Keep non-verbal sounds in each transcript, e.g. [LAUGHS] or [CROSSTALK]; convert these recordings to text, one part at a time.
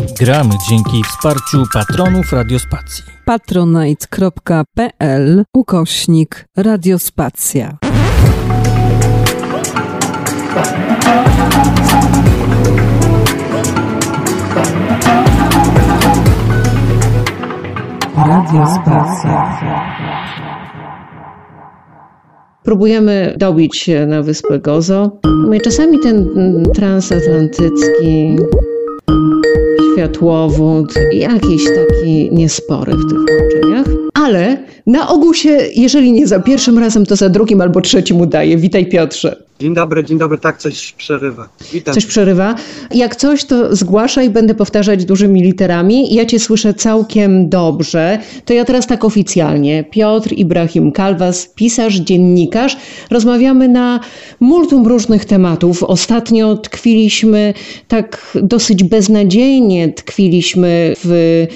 Gramy dzięki wsparciu patronów Radiospacji. patronite.pl ukośnik Radiospacja. Radiospacja. Próbujemy dobić się na wyspę Gozo. No i czasami ten transatlantycki światłowód, jakiś taki niespory w tych łączeniach. Ale na ogół się, jeżeli nie za pierwszym razem, to za drugim albo trzecim udaje. Witaj Piotrze. Dzień dobry, dzień dobry, tak coś przerywa. Witam. Coś przerywa. Jak coś, to zgłaszaj, będę powtarzać dużymi literami. Ja cię słyszę całkiem dobrze. To ja teraz tak oficjalnie. Piotr Ibrahim Kalwas, pisarz, dziennikarz. Rozmawiamy na multum różnych tematów. Ostatnio tkwiliśmy tak dosyć beznadziejnie, tkwiliśmy w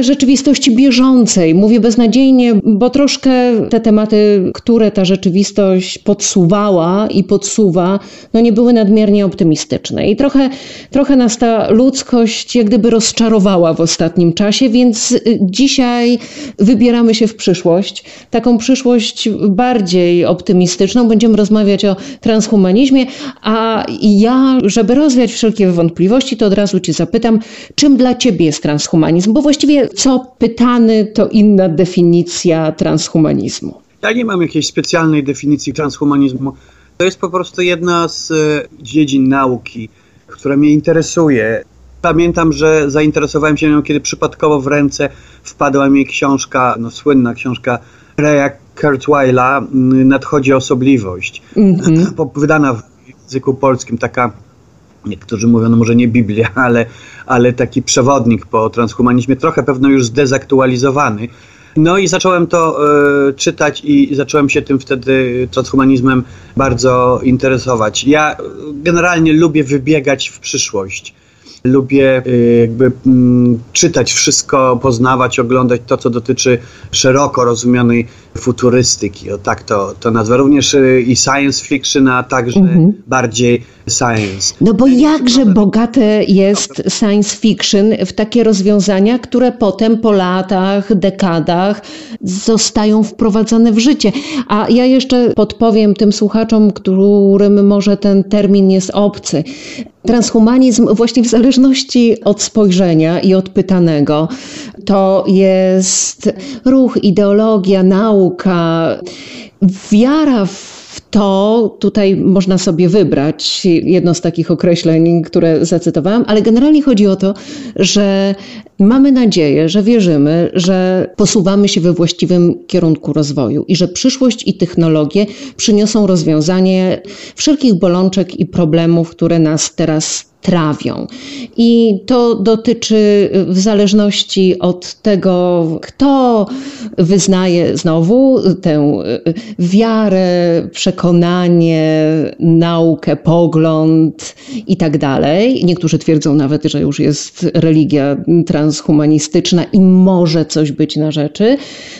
rzeczywistości bieżącej. Mówię beznadziejnie, bo troszkę te tematy, które ta rzeczywistość podsuwała i podsuwa, no nie były nadmiernie optymistyczne. I trochę, trochę nas ta ludzkość jak gdyby rozczarowała w ostatnim czasie, więc y, dzisiaj wybieramy się w przyszłość. Taką przyszłość bardziej optymistyczną. Będziemy rozmawiać o transhumanizmie, a ja, żeby rozwiać wszelkie wątpliwości, to od razu Cię zapytam, czym dla Ciebie jest transhumanizm? Bo właściwie co pytany, to inna definicja transhumanizmu. Ja nie mam jakiejś specjalnej definicji transhumanizmu. To jest po prostu jedna z e, dziedzin nauki, która mnie interesuje. Pamiętam, że zainteresowałem się nią, kiedy przypadkowo w ręce wpadła mi książka, no słynna książka Raya Kurzweila Nadchodzi osobliwość. [LAUGHS] Mm -hmm. Wydana w języku polskim, taka niektórzy mówią, no może nie Biblia, [LAUGHS] ale, ale taki przewodnik po transhumanizmie, trochę pewno już zdezaktualizowany. No i zacząłem to y, czytać i zacząłem się tym wtedy transhumanizmem bardzo interesować. Ja generalnie lubię wybiegać w przyszłość. Lubię y, jakby mm, czytać wszystko, poznawać, oglądać to, co dotyczy szeroko rozumianej futurystyki, o tak to, to nazwę. Również y, i science fiction, a także mhm. bardziej science. No bo jakże bogate jest science fiction w takie rozwiązania, które potem po latach, dekadach zostają wprowadzone w życie. A ja jeszcze podpowiem tym słuchaczom, którym może ten termin jest obcy. Transhumanizm właśnie w zależności od spojrzenia i od pytanego to jest ruch, ideologia, nauka, wiara w to tutaj można sobie wybrać. Jedno z takich określeń, które zacytowałam, ale generalnie chodzi o to, że mamy nadzieję, że wierzymy, że posuwamy się we właściwym kierunku rozwoju i że przyszłość i technologie przyniosą rozwiązanie wszelkich bolączek i problemów, które nas teraz trawią. I to dotyczy w zależności od tego, kto wyznaje znowu tę wiarę, przekonanie, naukę, pogląd i tak dalej. Niektórzy twierdzą nawet, że już jest religia transhumanistyczna i może coś być na rzeczy.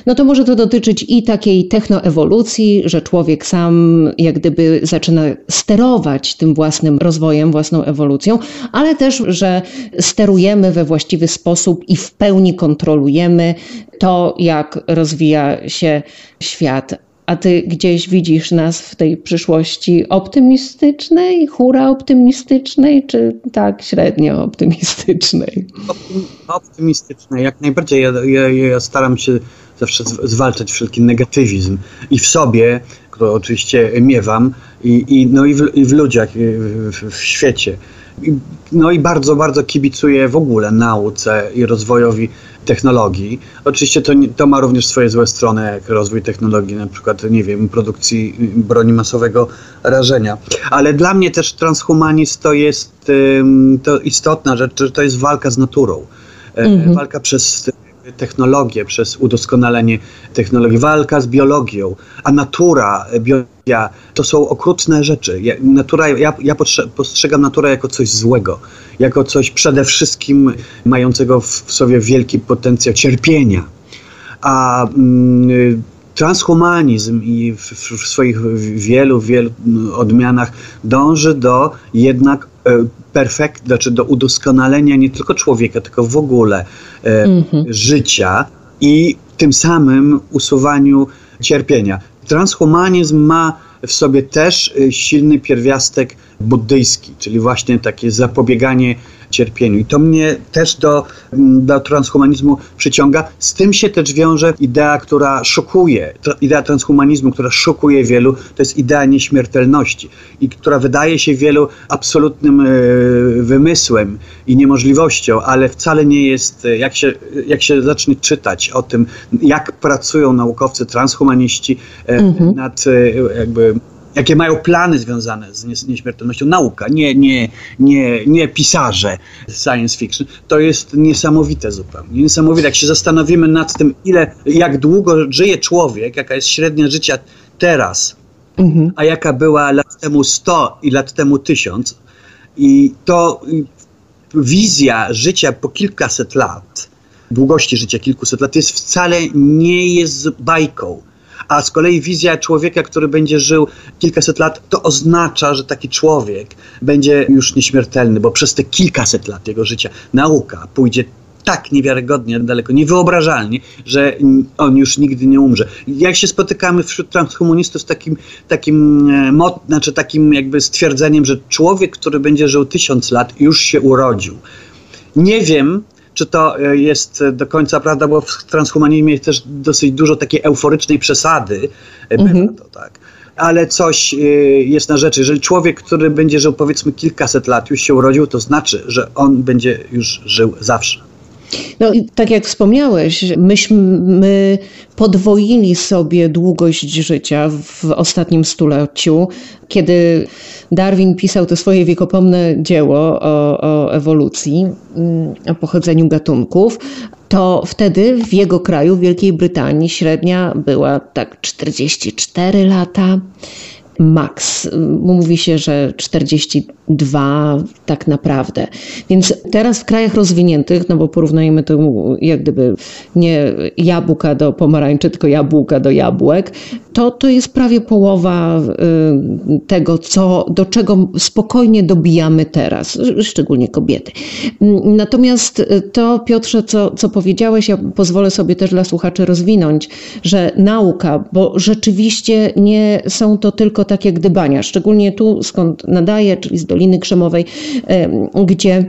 No to może to dotyczyć i takiej technoewolucji, że człowiek sam jak gdyby zaczyna sterować tym własnym rozwojem, własną ewolucją ale też, że sterujemy we właściwy sposób i w pełni kontrolujemy to, jak rozwija się świat. A ty gdzieś widzisz nas w tej przyszłości optymistycznej, hura optymistycznej, czy tak średnio optymistycznej? Optymistycznej, jak najbardziej. Ja, ja, ja staram się zawsze zwalczać wszelki negatywizm i w sobie, który oczywiście miewam, i, i, no i, w, i w ludziach, i w, w świecie. No i bardzo, bardzo kibicuję w ogóle nauce i rozwojowi technologii. Oczywiście to, to ma również swoje złe strony, jak rozwój technologii, na przykład, nie wiem, produkcji broni masowego rażenia. Ale dla mnie też transhumanizm to jest to istotna rzecz, że to jest walka z naturą. Mhm. Walka przez technologię, przez udoskonalenie technologii, walka z biologią, a natura, biologia to są okrutne rzeczy. Ja, natura, ja, ja postrzegam naturę jako coś złego, jako coś przede wszystkim mającego w sobie wielki potencjał cierpienia. A mm, transhumanizm i w, w swoich wielu, wielu odmianach dąży do jednak perfekt, znaczy do udoskonalenia nie tylko człowieka, tylko w ogóle mhm. życia i tym samym usuwaniu cierpienia. Transhumanizm ma w sobie też silny pierwiastek buddyjski, czyli właśnie takie zapobieganie cierpieniu. I to mnie też do, do transhumanizmu przyciąga. Z tym się też wiąże idea, która szokuje, idea transhumanizmu, która szokuje wielu, to jest idea nieśmiertelności i która wydaje się wielu absolutnym e, wymysłem i niemożliwością, ale wcale nie jest, e, jak się, jak się zacznie czytać o tym, jak pracują naukowcy transhumaniści e, mhm. nad jakby jakie mają plany związane z nieśmiertelnością, nauka, nie, nie, nie, nie pisarze science fiction, to jest niesamowite zupełnie. Niesamowite, jak się zastanowimy nad tym, ile, jak długo żyje człowiek, jaka jest średnia życia teraz, mhm. a jaka była lat temu 100 i lat temu 1000, i to wizja życia po kilkaset lat, długości życia kilkuset lat, jest wcale nie jest bajką a z kolei wizja człowieka, który będzie żył kilkaset lat, to oznacza, że taki człowiek będzie już nieśmiertelny, bo przez te kilkaset lat jego życia nauka pójdzie tak niewiarygodnie daleko, niewyobrażalnie, że on już nigdy nie umrze. Jak się spotykamy wśród transhumanistów z takim, takim, e, znaczy takim jakby stwierdzeniem, że człowiek, który będzie żył tysiąc lat, już się urodził. Nie wiem, czy to e, jest do końca prawda, bo w transhumanizmie jest też dosyć dużo takiej euforycznej przesady. E, mhm. To, tak. Ale coś e, jest na rzeczy. Jeżeli człowiek, który będzie żył powiedzmy kilkaset lat, już się urodził, to znaczy, że on będzie już żył zawsze. No i tak jak wspomniałeś, myśmy podwoili sobie długość życia w ostatnim stuleciu, kiedy Darwin pisał to swoje wiekopomne dzieło o, o ewolucji, mm, o pochodzeniu gatunków, to wtedy w jego kraju, w Wielkiej Brytanii, średnia była tak 44 lata maks. Mówi się, że 42 tak naprawdę. Więc teraz w krajach rozwiniętych, no bo porównajmy to jak gdyby nie jabłka do pomarańczy, tylko jabłka do jabłek, to to jest prawie połowa y, tego, co, do czego spokojnie dobijamy teraz, szczególnie kobiety. Natomiast to, Piotrze, co, co powiedziałeś, ja pozwolę sobie też dla słuchaczy rozwinąć, że nauka, bo rzeczywiście nie są to tylko takie gdybania, szczególnie tu skąd nadaję, czyli z Doliny Krzemowej, gdzie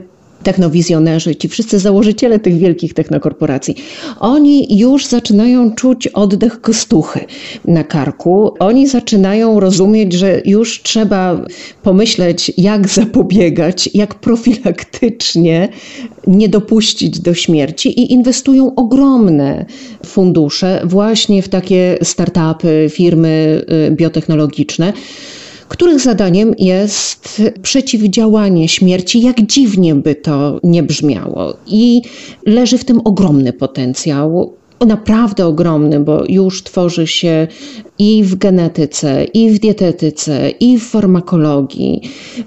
technowizjonerzy, ci wszyscy założyciele tych wielkich technokorporacji, oni już zaczynają czuć oddech kostuchy na karku. Oni zaczynają rozumieć, że już trzeba pomyśleć, jak zapobiegać, jak profilaktycznie nie dopuścić do śmierci i inwestują ogromne fundusze właśnie w takie startupy, firmy y, biotechnologiczne których zadaniem jest przeciwdziałanie śmierci, jak dziwnie by to nie brzmiało. I leży w tym ogromny potencjał naprawdę ogromny, bo już tworzy się i w genetyce, i w dietetyce, i w farmakologii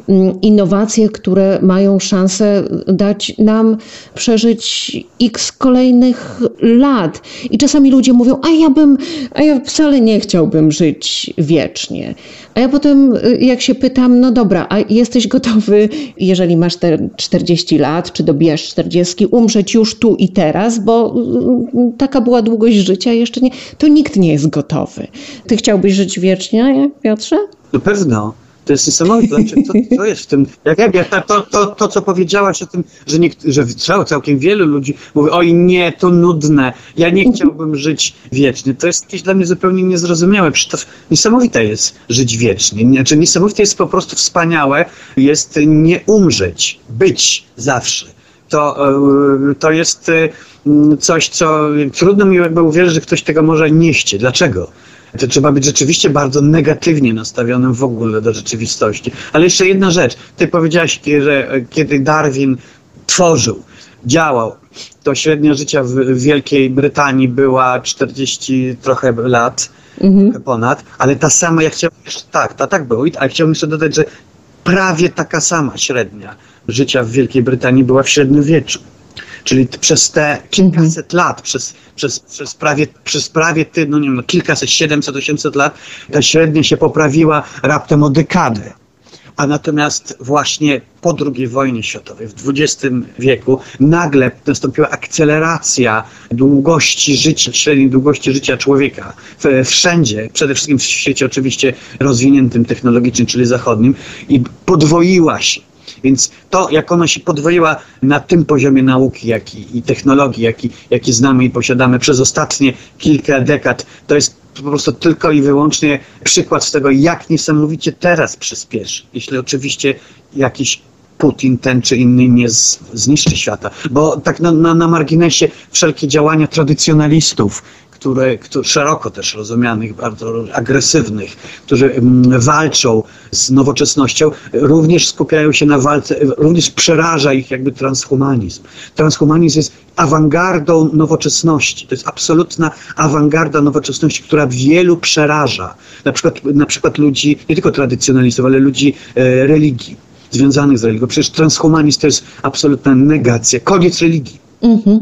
mm, innowacje, które mają szansę dać nam przeżyć x kolejnych lat. I czasami ludzie mówią, a ja bym, a ja wcale nie chciałbym żyć wiecznie. A ja potem, jak się pytam, no dobra, a jesteś gotowy, jeżeli masz te 40 lat, czy dobijasz 40, umrzeć już tu i teraz, bo mm, taka była długość życia, jeszcze nie, to nikt nie jest gotowy. Ty chciałbyś żyć wiecznie, Piotrze? Na pewno. To jest niesamowite. Co, co jest w tym? Jak, jak, to, to, to, co powiedziałaś o tym, że, nie, że całkiem wielu ludzi mówi, oj nie, to nudne, ja nie chciałbym żyć wiecznie. To jest jakieś dla mnie zupełnie niezrozumiałe. Przecież to niesamowite jest żyć wiecznie. Znaczy, niesamowite jest po prostu wspaniałe, jest nie umrzeć, być zawsze. To, e, to jest e, coś, co trudno mi jakby uwierzyć, że ktoś tego może nie chce. Dlaczego? To trzeba być rzeczywiście bardzo negatywnie nastawionym w ogóle do rzeczywistości. Ale jeszcze jedna rzecz. Ty powiedziałaś, że kiedy Darwin tworzył, działał, to średnia życia w Wielkiej Brytanii była 40 trochę lat, mhm. ponad, ale ta sama, ja chciałbym jeszcze, tak, ta, tak było, ale chciałbym jeszcze dodać, że prawie taka sama średnia życia w Wielkiej Brytanii była w średniowieczu. Czyli przez te kilkaset lat, przez, przez, przez prawie, przez prawie ty, no nie wiem, kilkaset, 700, 800 lat, ta średnia się poprawiła raptem o dekadę. A natomiast właśnie po II wojnie światowej, w XX wieku, nagle nastąpiła akceleracja długości życia, średniej długości życia człowieka wszędzie, przede wszystkim w świecie oczywiście rozwiniętym technologicznie, czyli zachodnim, i podwoiła się. Więc to, jak ona się podwoiła na tym poziomie nauki jak i, i technologii, jaki, jaki znamy i posiadamy przez ostatnie kilka dekad, to jest po prostu tylko i wyłącznie przykład tego, jak niesamowicie teraz przyspieszy. Jeśli oczywiście jakiś Putin ten czy inny nie zniszczy świata. Bo tak na, na, na marginesie wszelkie działania tradycjonalistów, które, które, szeroko też rozumianych, bardzo agresywnych, którzy mm, walczą z nowoczesnością, również skupiają się na walce, również przeraża ich jakby transhumanizm. Transhumanizm jest awangardą nowoczesności. To jest absolutna awangarda nowoczesności, która wielu przeraża. Na przykład, na przykład ludzi, nie tylko tradycjonalistów, ale ludzi e, religii, związanych z religią. Przecież transhumanizm to jest absolutna negacja, koniec religii. Mhm.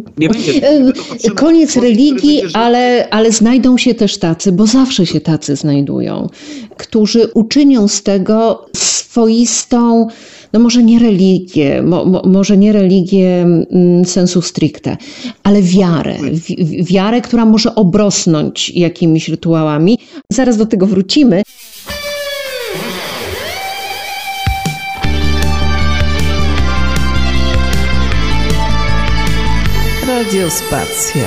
E, koniec religii, ale, ale znajdą się też tacy, bo zawsze się tacy znajdują, którzy uczynią z tego swoistą, no może nie religię, mo, mo, może nie religię mm, sensu stricte, ale wiarę. W, wiarę, która może obrosnąć jakimiś rytuałami. Zaraz do tego wrócimy. Radiospacja.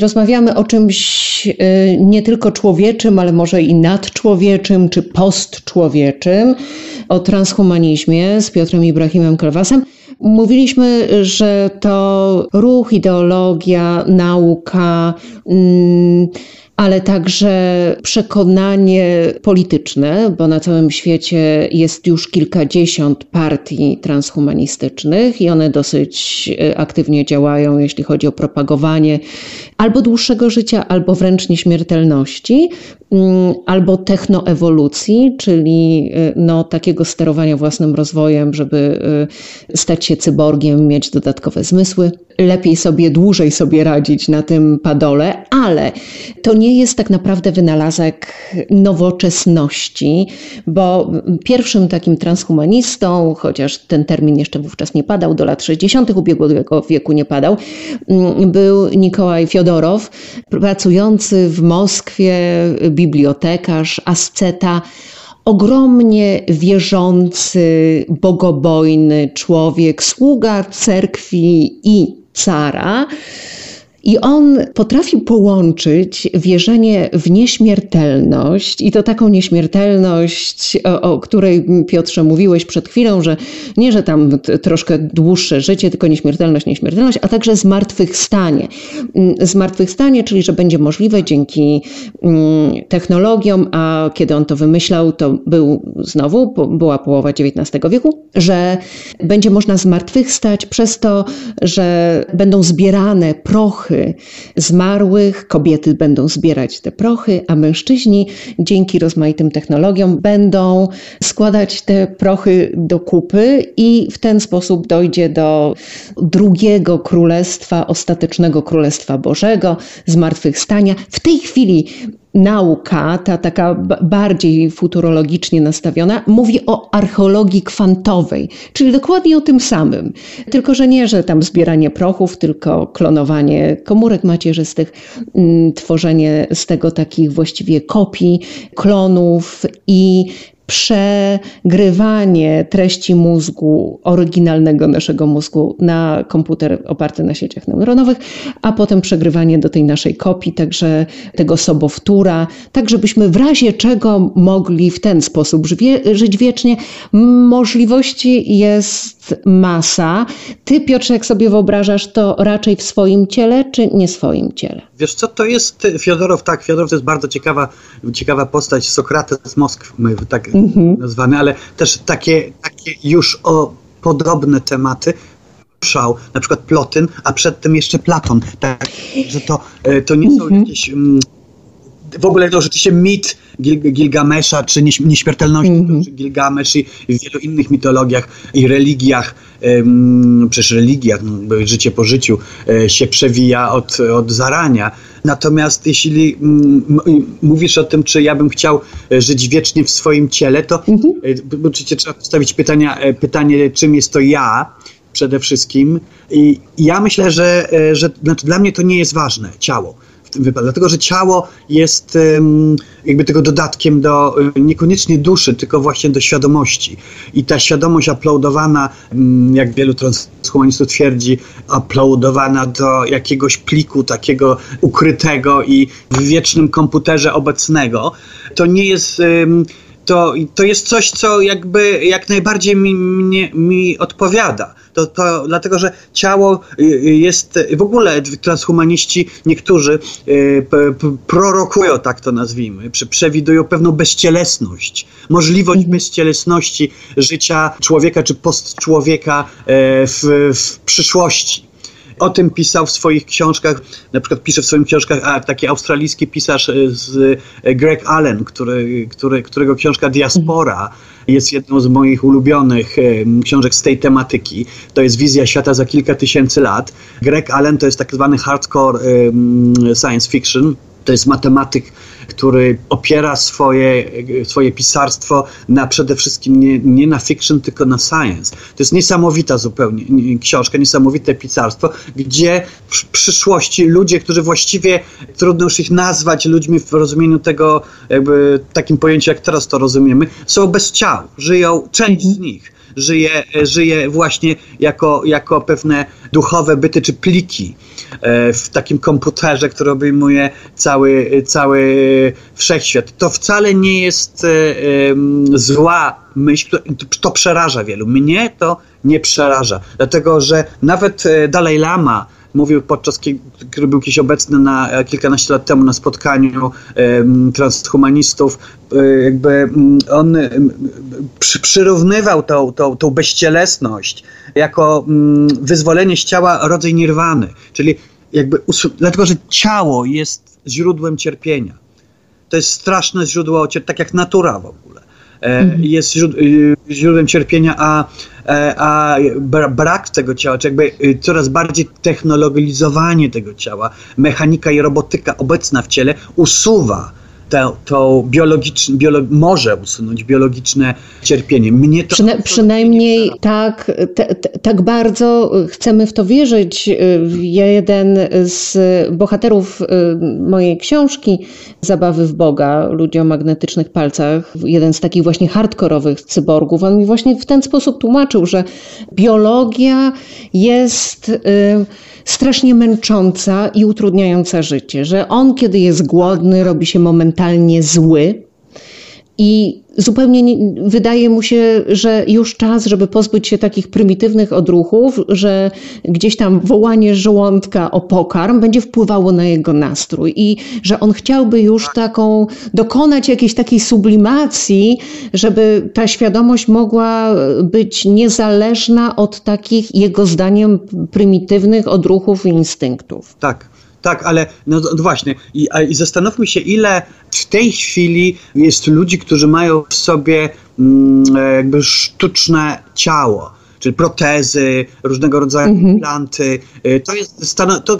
Rozmawiamy o czymś y, nie tylko człowieczym, ale może i nadczłowieczym czy postczłowieczym, o transhumanizmie z Piotrem Ibrahimem Krowasem. Mówiliśmy, że to ruch, ideologia, nauka. Hmm, ale także przekonanie polityczne, bo na całym świecie jest już kilkadziesiąt partii transhumanistycznych i one dosyć e, aktywnie działają, jeśli chodzi o propagowanie albo dłuższego życia, albo wręcz nieśmiertelności, albo technoewolucji, czyli e, no, takiego sterowania własnym rozwojem, żeby e, stać się cyborgiem, mieć dodatkowe zmysły lepiej sobie, dłużej sobie radzić na tym padole, ale to nie jest tak naprawdę wynalazek nowoczesności, bo pierwszym takim transhumanistą, chociaż ten termin jeszcze wówczas nie padał, do lat 60. ubiegłego wieku nie padał, był Nikołaj Fiodorow, pracujący w Moskwie, bibliotekarz, asceta, ogromnie wierzący, bogobojny człowiek, sługa cerkwi i cara. I on potrafi połączyć wierzenie w nieśmiertelność, i to taką nieśmiertelność, o, o, której Piotrze mówiłeś przed chwilą, że nie, że tam troszkę dłuższe życie, tylko nieśmiertelność, nieśmiertelność, a także zmartwychwstanie. Mm, zmartwychwstanie, czyli że będzie możliwe dzięki mm, technologiom, a kiedy on to wymyślał, to był znowu, była połowa XIX wieku, że będzie można zmartwychwstać przez to, że będą zbierane prochy, zmarłych, kobiety będą zbierać te prochy, a mężczyźni dzięki rozmaitym technologiom będą składać te prochy do kupy i w ten sposób dojdzie do drugiego królestwa, ostatecznego królestwa Bożego, zmartwychwstania. W tej chwili nauka, ta taka bardziej futurologicznie nastawiona, mówi o archeologii kwantowej, czyli dokładnie o tym samym. Tylko, że nie, że tam zbieranie prochów, tylko klonowanie komórek macierzystych, mm, tworzenie z tego takich właściwie kopii, klonów i przegrywanie treści mózgu, oryginalnego naszego mózgu na komputer oparty na sieciach neuronowych, a potem przegrywanie do tej naszej kopii, także tego sobowtóra, tak żebyśmy w razie czego mogli w ten sposób żyć wiecznie. Możliwości jest masa. Ty, Piotrze, jak sobie wyobrażasz, to raczej w swoim ciele, czy nie swoim ciele? Wiesz co, to jest Fiodorow, tak, Fiodorow to jest bardzo ciekawa, ciekawa postać, Sokrates z Moskwy, tak mhm. nazwany, ale też takie, takie już o podobne tematy szał, na przykład Plotyn, a przedtem jeszcze Platon. Tak, że to, e, to nie są mhm. jakieś... Mm, w ogóle to rzeczywiście mit Gil Gilgamesza, czy nieśmiertelności mm -hmm. Gilgamesz i w wielu innych mitologiach i religiach przecież religia, no, życie po życiu e, się przewija od, od zarania. Natomiast jeśli mówisz o tym, czy ja bym chciał e, żyć wiecznie w swoim ciele, to mhm. oczywiście trzeba postawić pytania, pytanie, czym jest to ja przede wszystkim. I ja myślę, że, że znaczy dla mnie to nie jest ważne, ciało dlatego że ciało jest jakby tego dodatkiem do niekoniecznie duszy, tylko właśnie do świadomości. I ta świadomość uploadowana, jak wielu transhumanistów twierdzi, uploadowana do jakiegoś pliku takiego ukrytego i w wiecznym komputerze obecnego, to nie jest to, to jest coś, co jakby jak najbardziej mi, mnie, mi odpowiada. To, to dlatego, że ciało y, y, jest, w ogóle transhumaniści niektórzy y, prorokują, tak to nazwijmy, przewidują pewną bezcielesność, możliwość mhm. bezcielesności życia człowieka czy postczłowieka w, w przyszłości. O tym pisał w swoich książkach, na przykład pisze w swoich książkach a, taki australijski pisarz e, z e, Greg Allen, który, który, którego książka Diaspora jest jedną z moich ulubionych książek z tej tematyki. To jest wizja świata za kilka tysięcy lat. Greg Allen to jest tak zwany hardcore science fiction. To jest matematyk który opiera swoje, swoje pisarstwo na przede wszystkim nie, nie na fiction, tylko na science. To jest niesamowita zupełnie książka, niesamowite pisarstwo, gdzie w przyszłości ludzie, którzy właściwie trudno już ich nazwać ludźmi w rozumieniu tego, jakby takim pojęciu, jak teraz to rozumiemy, są bez ciał, żyją część z nich żyje, żyje właśnie jako, jako pewne duchowe byty czy pliki e, w takim komputerze, który obejmuje cały, cały wszechświat. To wcale nie jest e, zła myśl, to przeraża wielu. Mnie to nie przeraża, dlatego że nawet e, Dalaj Lama mówił podczas, który był kiedyś obecny na e, kilkanaście lat temu na spotkaniu transhumanistów, e, jakby mm, on przy, przyrównywał tą, tą, tą bezcielesność jako mm, wyzwolenie z ciała rodzaj nirwany, czyli jakby, dlatego, że ciało jest źródłem cierpienia. To jest straszne źródło cierpienia, tak jak natura w ogóle. E, mhm. Jest źródłem cierpienia, a a brak tego ciała, czy jakby y, coraz bardziej technologizowanie tego ciała, mechanika i robotyka obecna w ciele usuwa to, to biologiczne, biolo, może usunąć biologiczne cierpienie. Mnie to Przyna przynajmniej tak, te, te, tak bardzo chcemy w to wierzyć. Jeden z bohaterów y, mojej książki Zabawy w Boga, ludzie o magnetycznych palcach, jeden z takich właśnie hardkorowych cyborgów, on mi właśnie w ten sposób tłumaczył, że biologia jest y, strasznie męcząca i utrudniająca życie, że on, kiedy jest głodny, robi się momentalnie zły i zupełnie nie, wydaje mu się, że już czas, żeby pozbyć się takich prymitywnych odruchów, że gdzieś tam wołanie żołądka o pokarm będzie wpływało na jego nastrój i że on chciałby już taką, dokonać jakiejś takiej sublimacji, żeby ta świadomość mogła być niezależna od takich, jego zdaniem, prymitywnych odruchów i instynktów. Tak. Tak, ale no, no właśnie, I, a, i zastanówmy się, ile w tej chwili jest ludzi, którzy mają w sobie mm, e, jakby sztuczne ciało czyli protezy, różnego rodzaju implanty. E, to, jest, to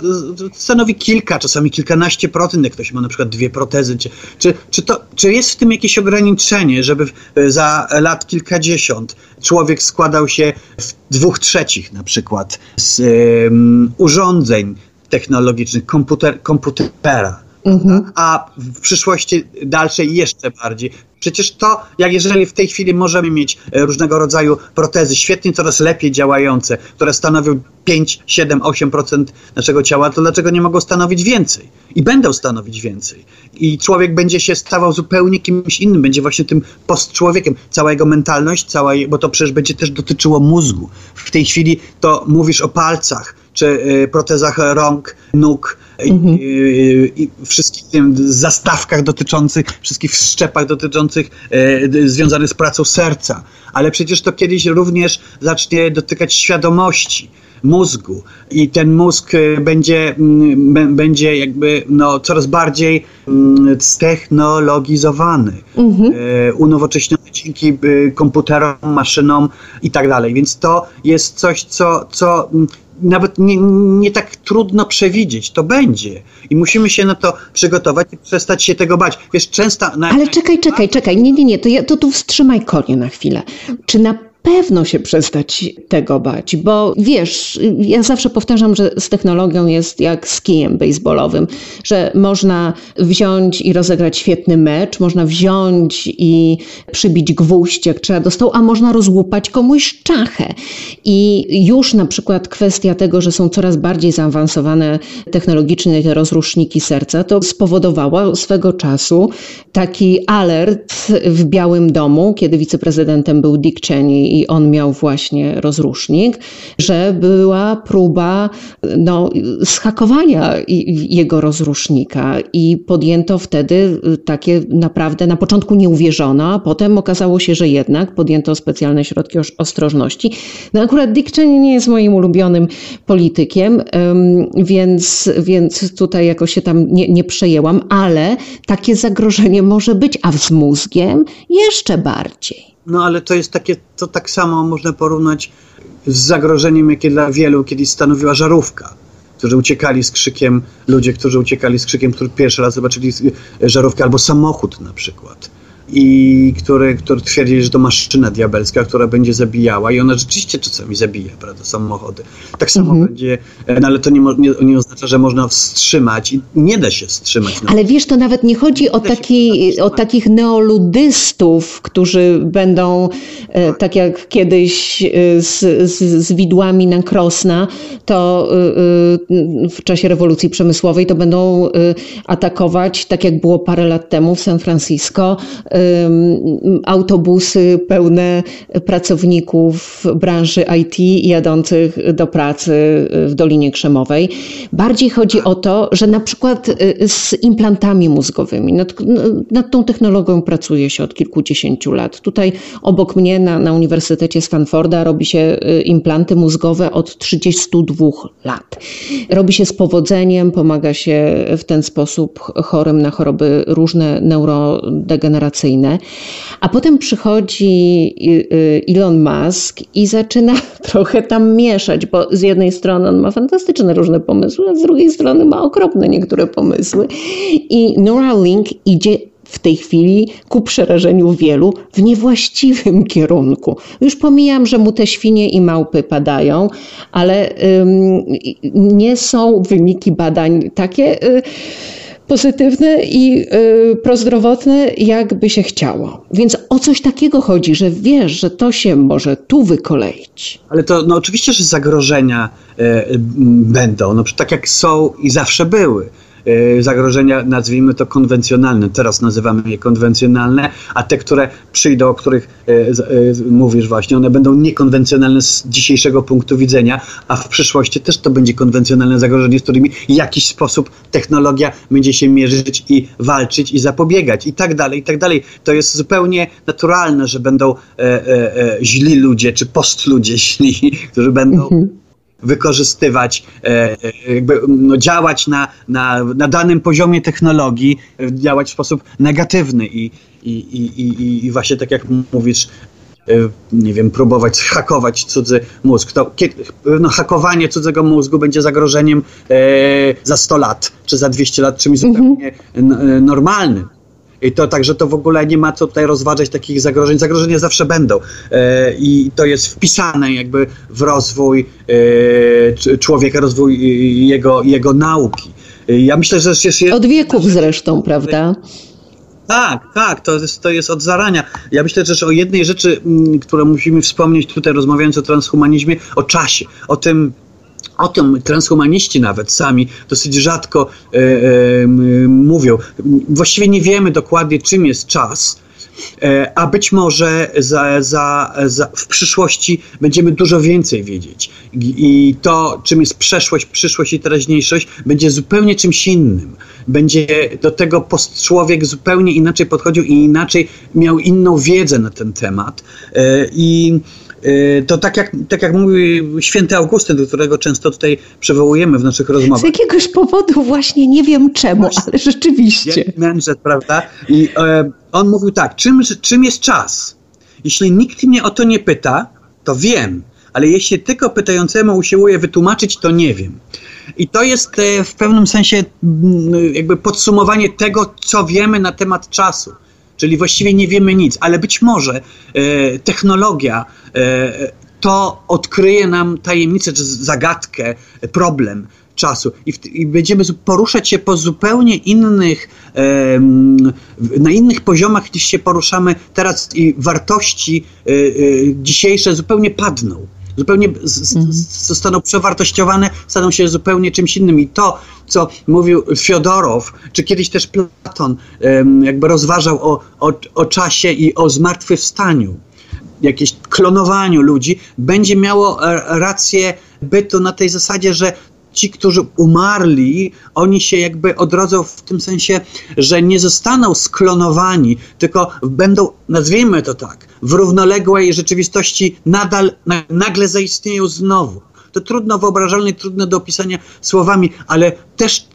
stanowi kilka, czasami kilkanaście procent, jak ktoś ma na przykład dwie protezy. Czy, czy, czy, to, czy jest w tym jakieś ograniczenie, żeby za lat kilkadziesiąt człowiek składał się w dwóch trzecich na przykład z um, urządzeń, technologicznych, komputer, komputera. Mhm. A w przyszłości dalszej jeszcze bardziej. Przecież to, jak jeżeli w tej chwili możemy mieć e, różnego rodzaju protezy, świetnie, coraz lepiej działające, które stanowią 5, 7, 8% naszego ciała, to dlaczego nie mogą stanowić więcej? I będą stanowić więcej. I człowiek będzie się stawał zupełnie kimś innym, będzie właśnie tym postczłowiekiem. Cała jego mentalność, cała, bo to przecież będzie też dotyczyło mózgu. W tej chwili to mówisz o palcach, czy y, protezach rąk, nóg, mhm. i, i wszystkich tym zastawkach dotyczących, wszystkich wszczepach dotyczących e, związanych z pracą serca. Ale przecież to kiedyś również zacznie dotykać świadomości. mózgu i ten mózg e, będzie, mm, będzie jakby no, coraz bardziej mm, ztechnologizowany, mhm. unowocześniony dzięki komputerom, maszynom i tak dalej. Więc to jest coś, co, co mm, nawet nie, nie tak trudno przewidzieć. To będzie. I musimy się na to przygotować i przestać się tego bać. Wiesz, często... Na... Ale czekaj, czekaj, czekaj. Nie, nie, nie. To, ja, to tu wstrzymaj konie na chwilę. Czy na pewno się przestać tego bać, bo wiesz, ja zawsze powtarzam, że z technologią jest jak z kijem baseballowym, że można wziąć i rozegrać świetny mecz, można wziąć i przybić gwóźdź, jak trzeba do stołu, a można rozłupać komuś czachę. I już na przykład kwestia tego, że są coraz bardziej zaawansowane technologicznie te rozruszniki serca, to spowodowało swego czasu taki alert w Białym Domu, kiedy wiceprezydentem był Dick Cheney i on miał właśnie rozrusznik, że była próba no, schakowania jego rozrusznika i podjęto wtedy takie naprawdę na początku nie uwierzono, a potem okazało się, że jednak podjęto specjalne środki ostrożności. No akurat Dick Cheney nie jest moim ulubionym politykiem, więc, więc tutaj jakoś się tam nie, nie przejęłam, ale takie zagrożenie może być, a z mózgiem jeszcze bardziej. No ale to jest takie, to tak samo można porównać z zagrożeniem, jakie dla wielu kiedyś stanowiła żarówka. Którzy uciekali z krzykiem, ludzie, którzy uciekali z krzykiem, którzy pierwszy raz zobaczyli żarówkę, albo samochód na przykład i który, który twierdzi, że to maszyna diabelska, która będzie zabijała i ona rzeczywiście czasami zabija, prawda, samochody. Tak samo mhm. będzie, no ale to nie, nie, nie, oznacza, że można wstrzymać i nie da się wstrzymać. No. Ale wiesz, to nawet nie chodzi o, taki, o takich neoludystów, którzy będą, e, tak jak kiedyś e, z, z, z widłami na Krosna, to e, w czasie rewolucji przemysłowej to będą atakować, tak jak było parę lat temu w San Francisco, autobusy pełne pracowników branży IT jadących do pracy w Dolinie Krzemowej. Bardziej chodzi o to, że na przykład y, z implantami mózgowymi, nad, nad tą technologią pracuje się od kilkudziesięciu lat. Tutaj obok mnie na, na Uniwersytecie Stanforda robi się y, implanty mózgowe od 32 lat. Robi się z powodzeniem, pomaga się w ten sposób chorym na choroby różne neurodegeneracyjne a potem przychodzi y, y, Elon Musk i zaczyna [LAUGHS] trochę tam mieszać, bo z jednej strony on ma fantastyczne różne pomysły, a z drugiej strony ma okropne niektóre pomysły. I Neuralink idzie w tej chwili ku przerażeniu wielu w niewłaściwym [LAUGHS] kierunku. Już pomijam, że mu te świnie i małpy padają, ale ym, nie są wyniki badań takie. Y, pozytywne i y, prozdrowotne, jakby się chciało. Więc o coś takiego chodzi, że wiesz, że to się może tu wykoleić. Ale to no, oczywiście, że zagrożenia y, będą, no, tak jak są i zawsze były. E, zagrożenia, nazwijmy to konwencjonalne. Teraz nazywamy je konwencjonalne, a te, które przyjdą, o których e, e, mówisz właśnie, one będą niekonwencjonalne z dzisiejszego punktu widzenia, a w przyszłości też to będzie konwencjonalne zagrożenie, z którymi w jakiś sposób technologia będzie się mierzyć i walczyć i zapobiegać i tak dalej, i tak dalej. To jest zupełnie naturalne, że będą źli ludzie, czy postludzie źli, [LAUGHS] którzy będą mhm wykorzystywać, e, e, jakby no, działać na, na, na danym poziomie technologii, e, działać w sposób negatywny i, i, i, i, i właśnie tak jak mówisz, nie wiem, próbować hakować cudzy mózg. To no, hakowanie cudzego mózgu będzie zagrożeniem e, za 100 lat, czy za 200 lat, czymś mhm. zupełnie normalnym. I to także to w ogóle nie ma co tutaj rozważać takich zagrożeń. Zagrożenia zawsze będą. E, I to jest wpisane jakby w rozwój e, człowieka, rozwój jego, jego nauki. E, ja myślę, że jest... Od wieków zresztą, prawda? Tak, tak, to jest, to jest od zarania. Ja myślę też o jednej rzeczy, którą musimy wspomnieć tutaj, rozmawiając o transhumanizmie, o czasie, o tym, o tym transhumaniści nawet sami dosyć rzadko e, e, mówią. Właściwie nie wiemy dokładnie, czym jest czas, e, a być może za, za, za, w przyszłości będziemy dużo więcej wiedzieć. I to, czym jest przeszłość, przyszłość i teraźniejszość, będzie zupełnie czymś innym. Będzie do tego post człowiek zupełnie inaczej podchodził i inaczej miał inną wiedzę na ten temat. E, I to tak jak, tak jak mówi święty Augustyn, do którego często tutaj przywołujemy w naszych rozmowach. Z jakiegoś powodu właśnie nie wiem czemu, właśnie, ale rzeczywiście. Mędrzec, prawda? I e, on mówił tak, czym, czym jest czas? Jeśli nikt mnie o to nie pyta, to wiem, ale jeśli tylko pytającemu usiłuję wytłumaczyć, to nie wiem. I to jest e, w pewnym sensie jakby podsumowanie tego, co wiemy na temat czasu. Czyli właściwie nie wiemy nic, ale być może e, technologia e, to odkryje nam tajemnicę, czy zagadkę, problem czasu. I, w, i, będziemy poruszać się po zupełnie innych, e, na innych poziomach niż się poruszamy. Teraz i wartości e, e, dzisiejsze zupełnie padną zupełnie z, mhm. zostaną przewartościowane, staną się zupełnie czymś innym. I to, co mówił Fiodorow, czy kiedyś też Platon, jakby rozważał o, o, o czasie i o zmartwychwstaniu, jakieś klonowaniu ludzi, będzie miało e, rację bytu na tej zasadzie, że ci, którzy umarli, oni się jakby odrodzą w tym sensie, że nie zostaną sklonowani, tylko będą, nazwijmy to tak, w równoległej rzeczywistości nadal, nagle zaistnieją znowu. To trudno wyobrażalne, trudne do opisania słowami, ale też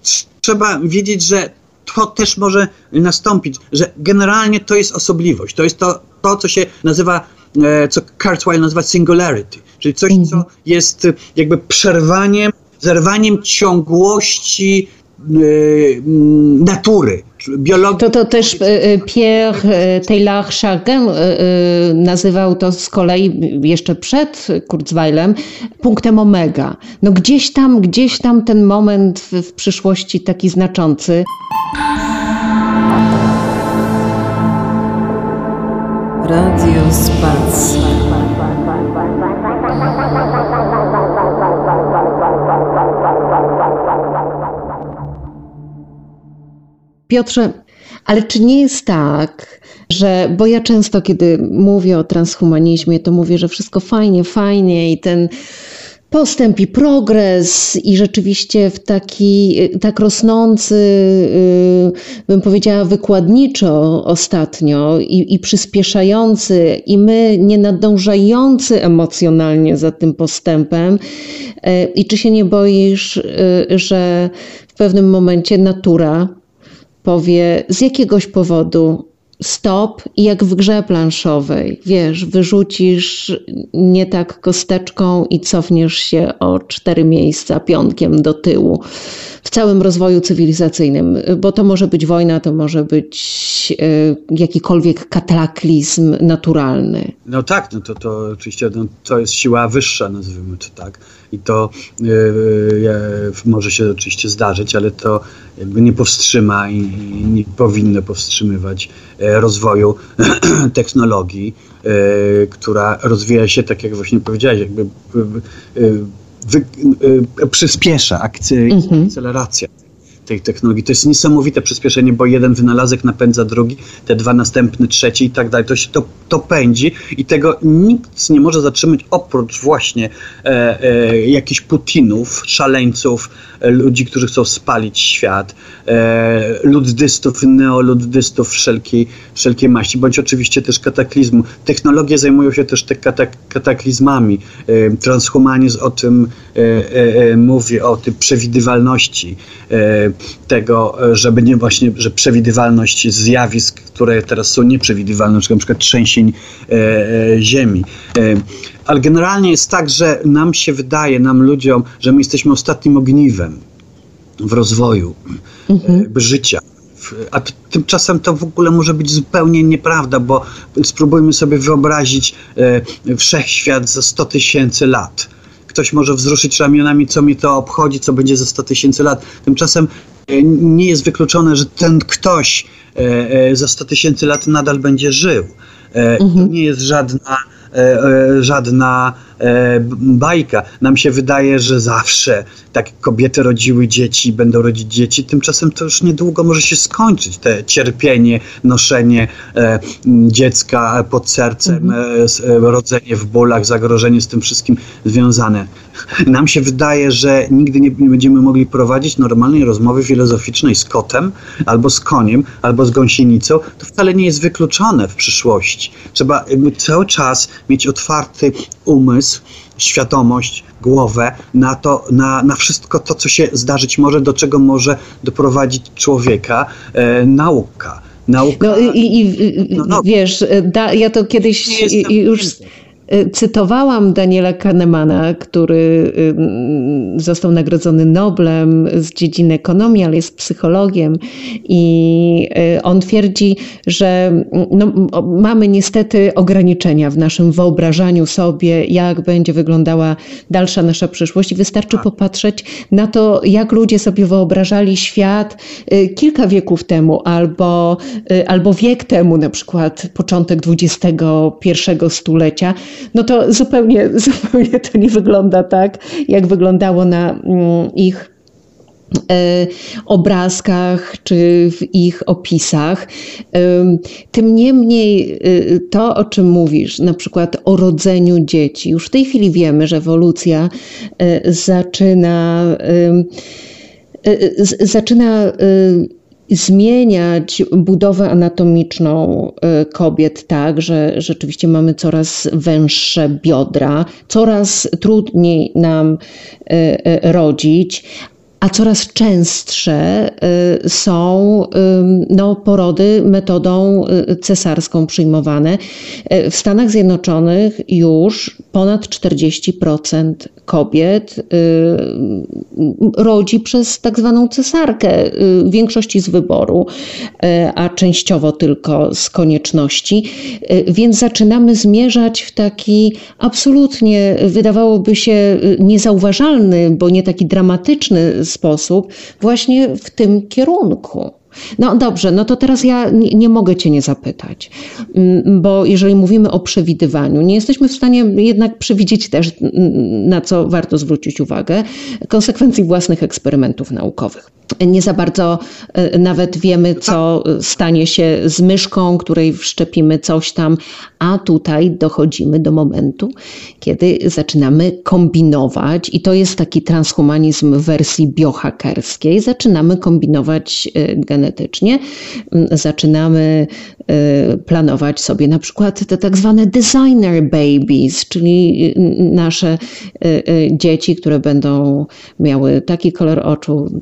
trzeba wiedzieć, że to też może nastąpić, że generalnie to jest osobliwość. To jest to, to co się nazywa, e, co Kurzweil nazywa singularity, czyli coś, co mhm. jest jakby przerwaniem zerwaniem ciągłości mm, natury, biologii. To, to też y, y, Pierre Taylor-Chagin nazywał to z kolei jeszcze przed Kurzweilem punktem omega. No gdzieś tam, gdzieś tam ten moment w, w przyszłości taki znaczący. Radio Spacja. Piotrze, ale czy nie jest tak, że, bo ja często, kiedy mówię o transhumanizmie, to mówię, że wszystko fajnie, fajnie i ten postęp i progres i rzeczywiście w taki tak rosnący, y, bym powiedziała, wykładniczo ostatnio i, i przyspieszający i my nie nadążający emocjonalnie za tym postępem. Y, I czy się nie boisz, y, że w pewnym momencie natura powie z jakiegoś powodu stop i jak w grze planszowej, wiesz, wyrzucisz nie tak kosteczką i cofniesz się o cztery miejsca pionkiem do tyłu w całym rozwoju cywilizacyjnym, bo to może być wojna, to może być e, jakikolwiek kataklizm naturalny. No tak, no to, to oczywiście no, to jest siła wyższa, nazwijmy to tak. I to yy, może się oczywiście zdarzyć, ale to jakby nie powstrzyma i, nie powinno powstrzymywać rozwoju technologii, która rozwija się, tak jak właśnie powiedziałeś, jakby wy, y, przyspiesza mhm. akceleracja tej technologii. To jest niesamowite przyspieszenie, bo jeden wynalazek napędza drugi, te dwa następny, trzeci i tak dalej. To się to, to pędzi i tego nikt nie może zatrzymać oprócz właśnie e, e, jakichś Putinów, szaleńców, e, ludzi, którzy chcą spalić świat, e, luddystów, neoluddystów wszelkiej, wszelkiej maści, bądź oczywiście też kataklizmu. Technologie zajmują się też te katak kataklizmami. E, transhumanizm o tym e, e, mówi, o tej przewidywalności tego, żeby nie właśnie, że przewidywalność zjawisk, które teraz są nieprzewidywalne, na przykład trzęsień ziemi. Ale generalnie jest tak, że nam się wydaje, nam ludziom, że my jesteśmy ostatnim ogniwem w rozwoju mhm. życia a tymczasem to w ogóle może być zupełnie nieprawda, bo spróbujmy sobie wyobrazić e, wszechświat za 100 tysięcy lat. Ktoś może wzruszyć ramionami, co mi to obchodzi, co będzie za 100 tysięcy lat. Tymczasem e, nie jest wykluczone, że ten ktoś e, e, za 100 tysięcy lat nadal będzie żył. Mhm. To nie jest żadna, żadna bajka. Nam się wydaje, że zawsze tak kobiety rodziły dzieci, będą rodzić dzieci, tymczasem to już niedługo może się skończyć, te cierpienie, noszenie e, dziecka pod sercem, mhm. e, e, rodzenie w bólach, zagrożenie z tym wszystkim związane. Nam się wydaje, że nigdy nie będziemy mogli prowadzić normalnej rozmowy filozoficznej z kotem, albo z koniem, albo z gąsienicą. To wcale nie jest wykluczone w przyszłości. Trzeba cały czas mieć otwarty umysł, świadomość, głowę na to, na, na wszystko to, co się zdarzyć może, do czego może doprowadzić człowieka e, nauka. Nauka. No i, i no, no, wiesz, da, ja to kiedyś już. Cytowałam Daniela Kahnemana, który został nagrodzony Noblem z dziedziny ekonomii, ale jest psychologiem i y, on twierdzi, że no, mamy niestety ograniczenia w naszym wyobrażaniu sobie, jak będzie wyglądała dalsza nasza przyszłość i wystarczy tak. popatrzeć na to, jak ludzie sobie wyobrażali świat y, kilka wieków temu albo, albo wiek temu, na przykład początek XXI stulecia, no to zupełnie, [LAUGHS] zupełnie to nie wygląda tak, jak wyglądało na mm, ich e, obrazkach czy w ich opisach. Tym niemniej y, to, o czym mówisz, na przykład o rodzeniu dzieci, już w tej chwili wiemy, że ewolucja e, zaczyna e, zaczyna zmieniać budowę anatomiczną y, kobiet tak, że rzeczywiście mamy coraz węższe biodra, coraz trudniej nam y, y, rodzić, a coraz częstsze y, są no, porody metodą y, cesarską przyjmowane. Y, w Stanach Zjednoczonych już ponad 40% kobiet rodzi przez tak zwaną cesarkę, w większości z wyboru, a częściowo tylko z konieczności. Więc zaczynamy zmierzać w taki absolutnie, wydawałoby się, niezauważalny, bo nie taki dramatyczny sposób właśnie w tym kierunku. No dobrze, no to teraz ja nie, nie, mogę Cię nie zapytać, mm, bo jeżeli mówimy o przewidywaniu, nie jesteśmy w stanie jednak przewidzieć też, mm, na co warto zwrócić uwagę, konsekwencji własnych eksperymentów naukowych. Nie za bardzo e, nawet wiemy, co stanie się z myszką, której wszczepimy coś tam, a tutaj dochodzimy do momentu, kiedy zaczynamy kombinować, i to jest taki transhumanizm w wersji biohackerskiej, zaczynamy kombinować genetycznie genetycznie, mm, zaczynamy y, planować sobie na przykład te tak zwane designer babies, czyli y, nasze y, dzieci, które będą miały taki kolor oczu,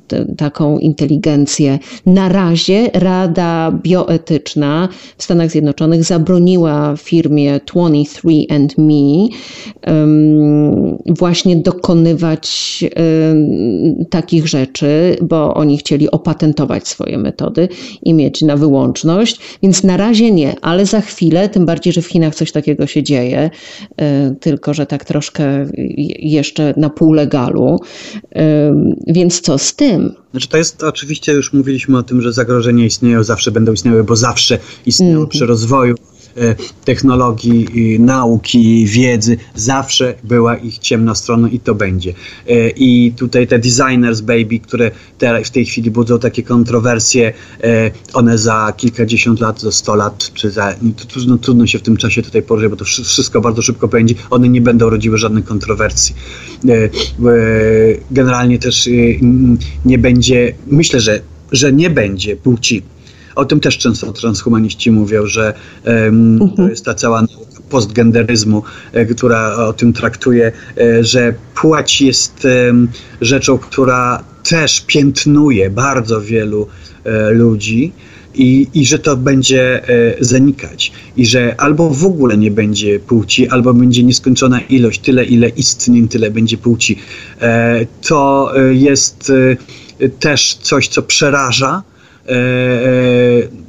taką inteligencję. Na razie Rada Bioetyczna w Stanach Zjednoczonych zabroniła firmie 23andMe właśnie dokonywać takich rzeczy, bo oni chcieli opatentować swoje metody metody i mieć na wyłączność, więc na razie nie, ale za chwilę, tym bardziej, że w Chinach coś takiego się dzieje, e, tylko że tak troszkę jeszcze na pół legalu. E, więc co z tym? Znaczy to jest oczywiście, już mówiliśmy o tym, że zagrożenia istnieją, zawsze będą istniały, bo zawsze istnieją mm. przy rozwoju technologii, nauki, wiedzy, zawsze była ich ciemna strona i to będzie. E, I tutaj te designers baby, które w tej chwili budzą takie kontrowersje, e, one za kilkadziesiąt lat, za sto lat, czy za, to trudno, trudno się w tym czasie tutaj położyć, bo to wszystko bardzo szybko będzie, one nie będą rodziły żadnych kontrowersji. Generalnie też nie będzie, myślę, że, że nie będzie płci o tym też często transhumaniści mówią, że um, to mhm. jest ta cała postgenderyzmu, e, która o tym traktuje, e, że płeć jest rzeczą, która też piętnuje bardzo wielu e, ludzi. I, I że to będzie zanikać, i że albo w ogóle nie będzie płci, albo będzie nieskończona ilość, tyle ile istnień, tyle będzie płci. To jest też coś, co przeraża, E, e,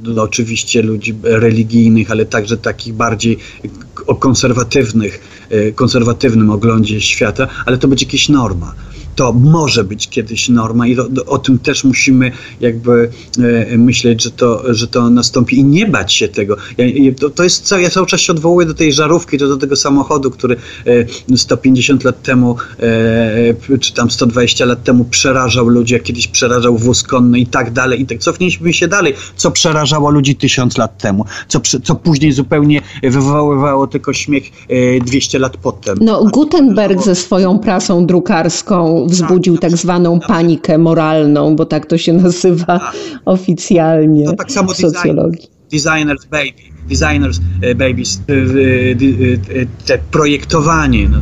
no, oczywiście ludzi religijnych, ale także takich bardziej o konserwatywnych, e, konserwatywnym oglądzie świata, ale to będzie jakaś norma. To może być kiedyś norma i o, o tym też musimy jakby e, myśleć, że to, że to nastąpi i nie bać się tego. Ja, to, to jest, ja cały czas się odwołuję do tej żarówki, do, do tego samochodu, który e, 150 lat temu, e, czy tam 120 lat temu przerażał ludzi, jak kiedyś przerażał wóz konny i tak dalej. I tak cofnijmy się dalej, co przerażało ludzi tysiąc lat temu, co, co później zupełnie wywoływało tylko śmiech 200 lat potem. No, Gutenberg ze swoją prasą drukarską wzbudził tak zwaną panikę moralną, bo tak to się nazywa tak. oficjalnie to tak samo w socjologii. Designers Baby designers e, babies, e, e, te projektowanie no,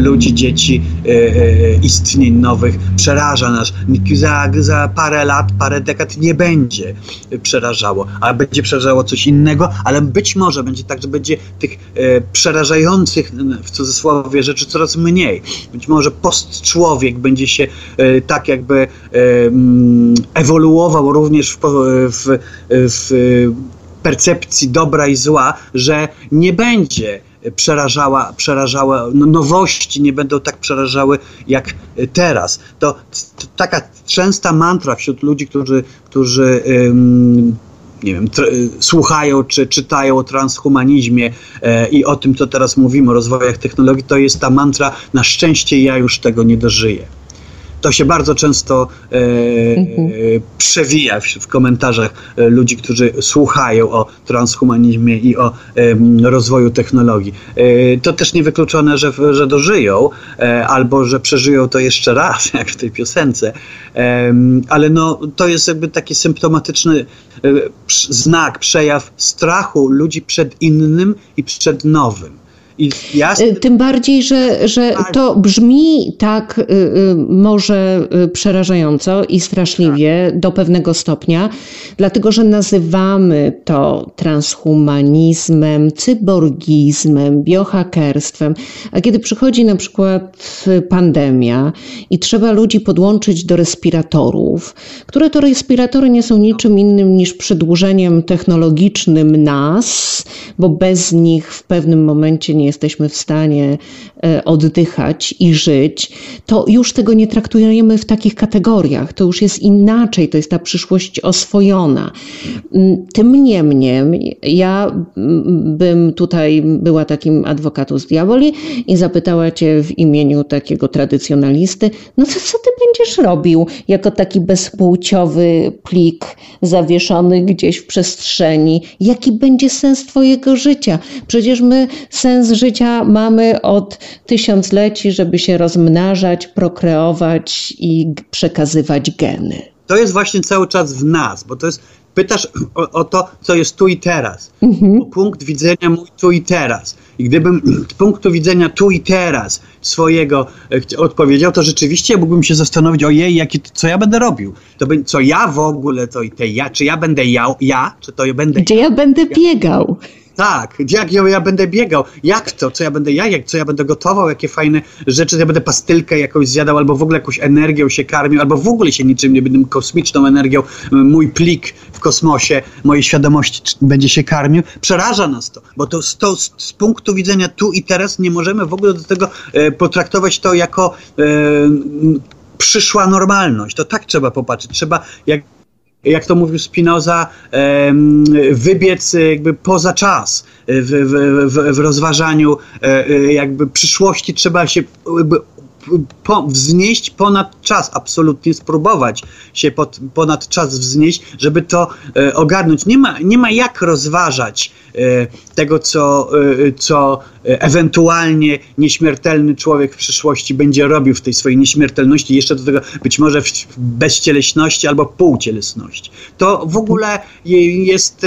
ludzi, dzieci, istnień nowych przeraża nas. Za, za parę lat, parę dekad nie będzie przerażało, a będzie przerażało coś innego, ale być może będzie tak, że będzie tych przerażających w cudzysłowie rzeczy coraz mniej. Być może postczłowiek będzie się tak jakby ewoluował również w, w, w percepcji dobra i zła, że nie będzie przerażała, przerażała no, nowości nie będą tak przerażały jak teraz. To, to taka częsta mantra wśród ludzi, którzy, którzy nie wiem, słuchają czy czytają o transhumanizmie e, i o tym, co teraz mówimy, o rozwojach technologii, to jest ta mantra na szczęście ja już tego nie dożyję to się bardzo często e, mhm. przewija w, w, komentarzach e, ludzi, którzy słuchają o transhumanizmie i o e, rozwoju technologii. E, to też niewykluczone, że, że dożyją, e, albo że przeżyją to jeszcze raz, [LAUGHS] jak w tej piosence, ale no, to jest jakby taki symptomatyczny e, znak, przejaw strachu ludzi przed innym i przed nowym. Y, tym bardziej, że, że tak. to brzmi tak y, y, może przerażająco i straszliwie tak. do pewnego stopnia, dlatego że nazywamy to transhumanizmem, cyborgizmem, biohakerstwem. A kiedy przychodzi na przykład pandemia i trzeba ludzi podłączyć do respiratorów, które to respiratory nie są niczym innym niż przedłużeniem technologicznym nas, bo bez nich w pewnym momencie nie nie jesteśmy w stanie e, oddychać i żyć, to już tego nie traktujemy w takich kategoriach. To już jest inaczej, to jest ta przyszłość oswojona. Mm, tym niemniej, ja bym tutaj była takim adwokatus diaboli i zapytała Cię w imieniu takiego tradycjonalisty, no to co Ty będziesz robił jako taki bezpłciowy plik zawieszony gdzieś w przestrzeni? Jaki będzie sens Twojego życia? Przecież my sens życia mamy od tysiącleci, żeby się rozmnażać, prokreować i przekazywać geny. To jest właśnie cały czas w nas, bo to jest pytasz o, o, to, co jest tu i teraz. Mhm. O punkt widzenia mój tu i teraz. I gdybym z punktu widzenia tu i teraz swojego e, odpowiedział, to rzeczywiście mógłbym się zastanowić, ojej, jakie, co ja będę robił. To by, co ja w ogóle, to i te ja, czy ja będę ja, ja czy to ja będę... Gdzie ja będę biegał. Tak, jak ja, ja będę biegał, jak to, co ja będę jajek, co ja będę gotował, jakie fajne rzeczy, ja będę pastylkę jakąś zjadał, albo w ogóle jakąś energią się karmił, albo w ogóle się niczym nie będę kosmiczną energią, mój plik w kosmosie, mojej świadomości będzie się karmił. Przeraża nas to, bo to, to z, z, punktu widzenia tu i teraz nie możemy w ogóle do tego e, potraktować to jako e, przyszła normalność. To tak trzeba popatrzeć. Trzeba jak jak to mówił Spinoza, wybiec jakby poza czas w, w, w, w rozważaniu e, e, jakby przyszłości trzeba się jakby po, wznieść ponad czas, absolutnie spróbować się pod, ponad czas wznieść, żeby to e, ogarnąć. Nie ma, nie ma jak rozważać e, tego, co, e, co ewentualnie nieśmiertelny człowiek w przyszłości będzie robił w tej swojej nieśmiertelności, jeszcze do tego być może w bezcieleśności albo półcielesności. To w ogóle jest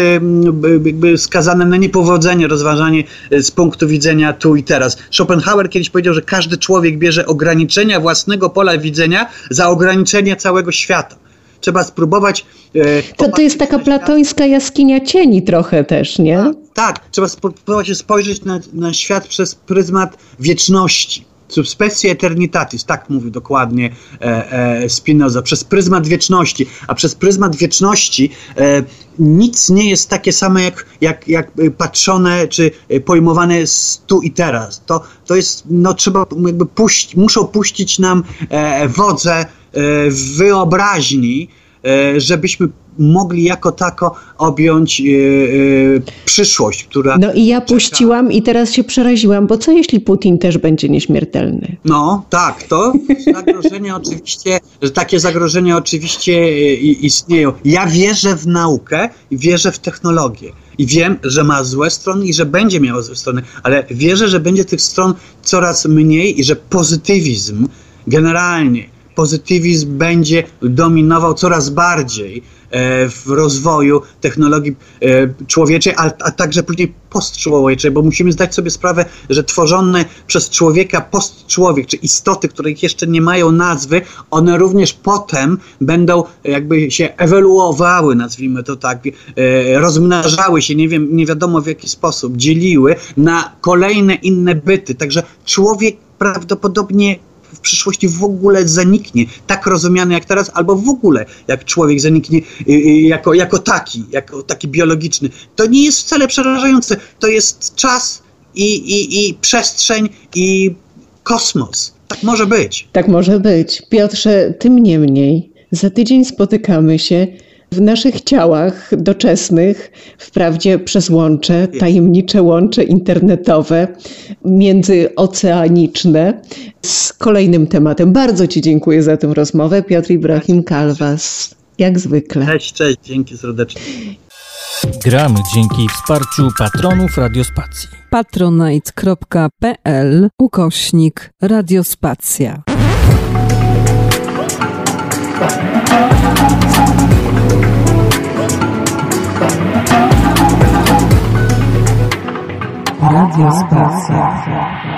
jakby skazane na niepowodzenie rozważanie z punktu widzenia tu i teraz. Schopenhauer kiedyś powiedział, że każdy człowiek bierze ograniczenia własnego pola widzenia za ograniczenie całego świata trzeba spróbować. E, to, to jest taka platońska jaskinia cieni trochę też, nie? Tak, tak. trzeba spróbować spojrzeć na, na świat przez pryzmat wieczności. subspecie eternitatis, tak mówi dokładnie e, e, Spinoza, przez pryzmat wieczności, a przez pryzmat wieczności nic nie jest takie same jak, jak, jak patrzone czy pojmowane tu i teraz. To, to jest, no trzeba jakby puść, muszą puścić nam wodze wyobraźni, e, żebyśmy mogli jako tako objąć yy, yy, przyszłość, która. No i ja czeka. puściłam i teraz się przeraziłam, bo co jeśli Putin też będzie nieśmiertelny? No tak, to zagrożenie [LAUGHS] oczywiście, takie zagrożenia oczywiście istnieją. Ja wierzę w naukę i wierzę w technologię. I wiem, że ma złe strony i że będzie miała złe strony, ale wierzę, że będzie tych stron coraz mniej i że pozytywizm generalnie, pozytywizm będzie dominował coraz bardziej E, w rozwoju technologii e, człowieczej, a, a także później postczłowieczej, bo musimy zdać sobie sprawę, że tworzone przez człowieka postczłowiek, czy istoty, których jeszcze nie mają nazwy, one również potem będą jakby się ewoluowały, nazwijmy to tak, e, rozmnażały się, nie wiem, nie wiadomo w jaki sposób, dzieliły na kolejne inne byty. Także człowiek prawdopodobnie w przyszłości w ogóle zaniknie, tak rozumiany jak teraz, albo w ogóle jak człowiek zaniknie y, y, jako, jako taki, jako taki biologiczny. To nie jest wcale przerażające. To jest czas i, i, i przestrzeń i kosmos. Tak może być. Tak może być. Piotrze, tym niemniej, za tydzień spotykamy się w naszych ciałach doczesnych, wprawdzie przez łącze, tajemnicze łącze internetowe, międzyoceaniczne, z kolejnym tematem. Bardzo Ci dziękuję za tę rozmowę. Piotr Ibrahim Kalwas, jak zwykle. Cześć, cześć, dzięki serdecznie. Gramy dzięki wsparciu patronów Radiospacji. patronite.pl ukośnik Radiospacja. Radio Spacja.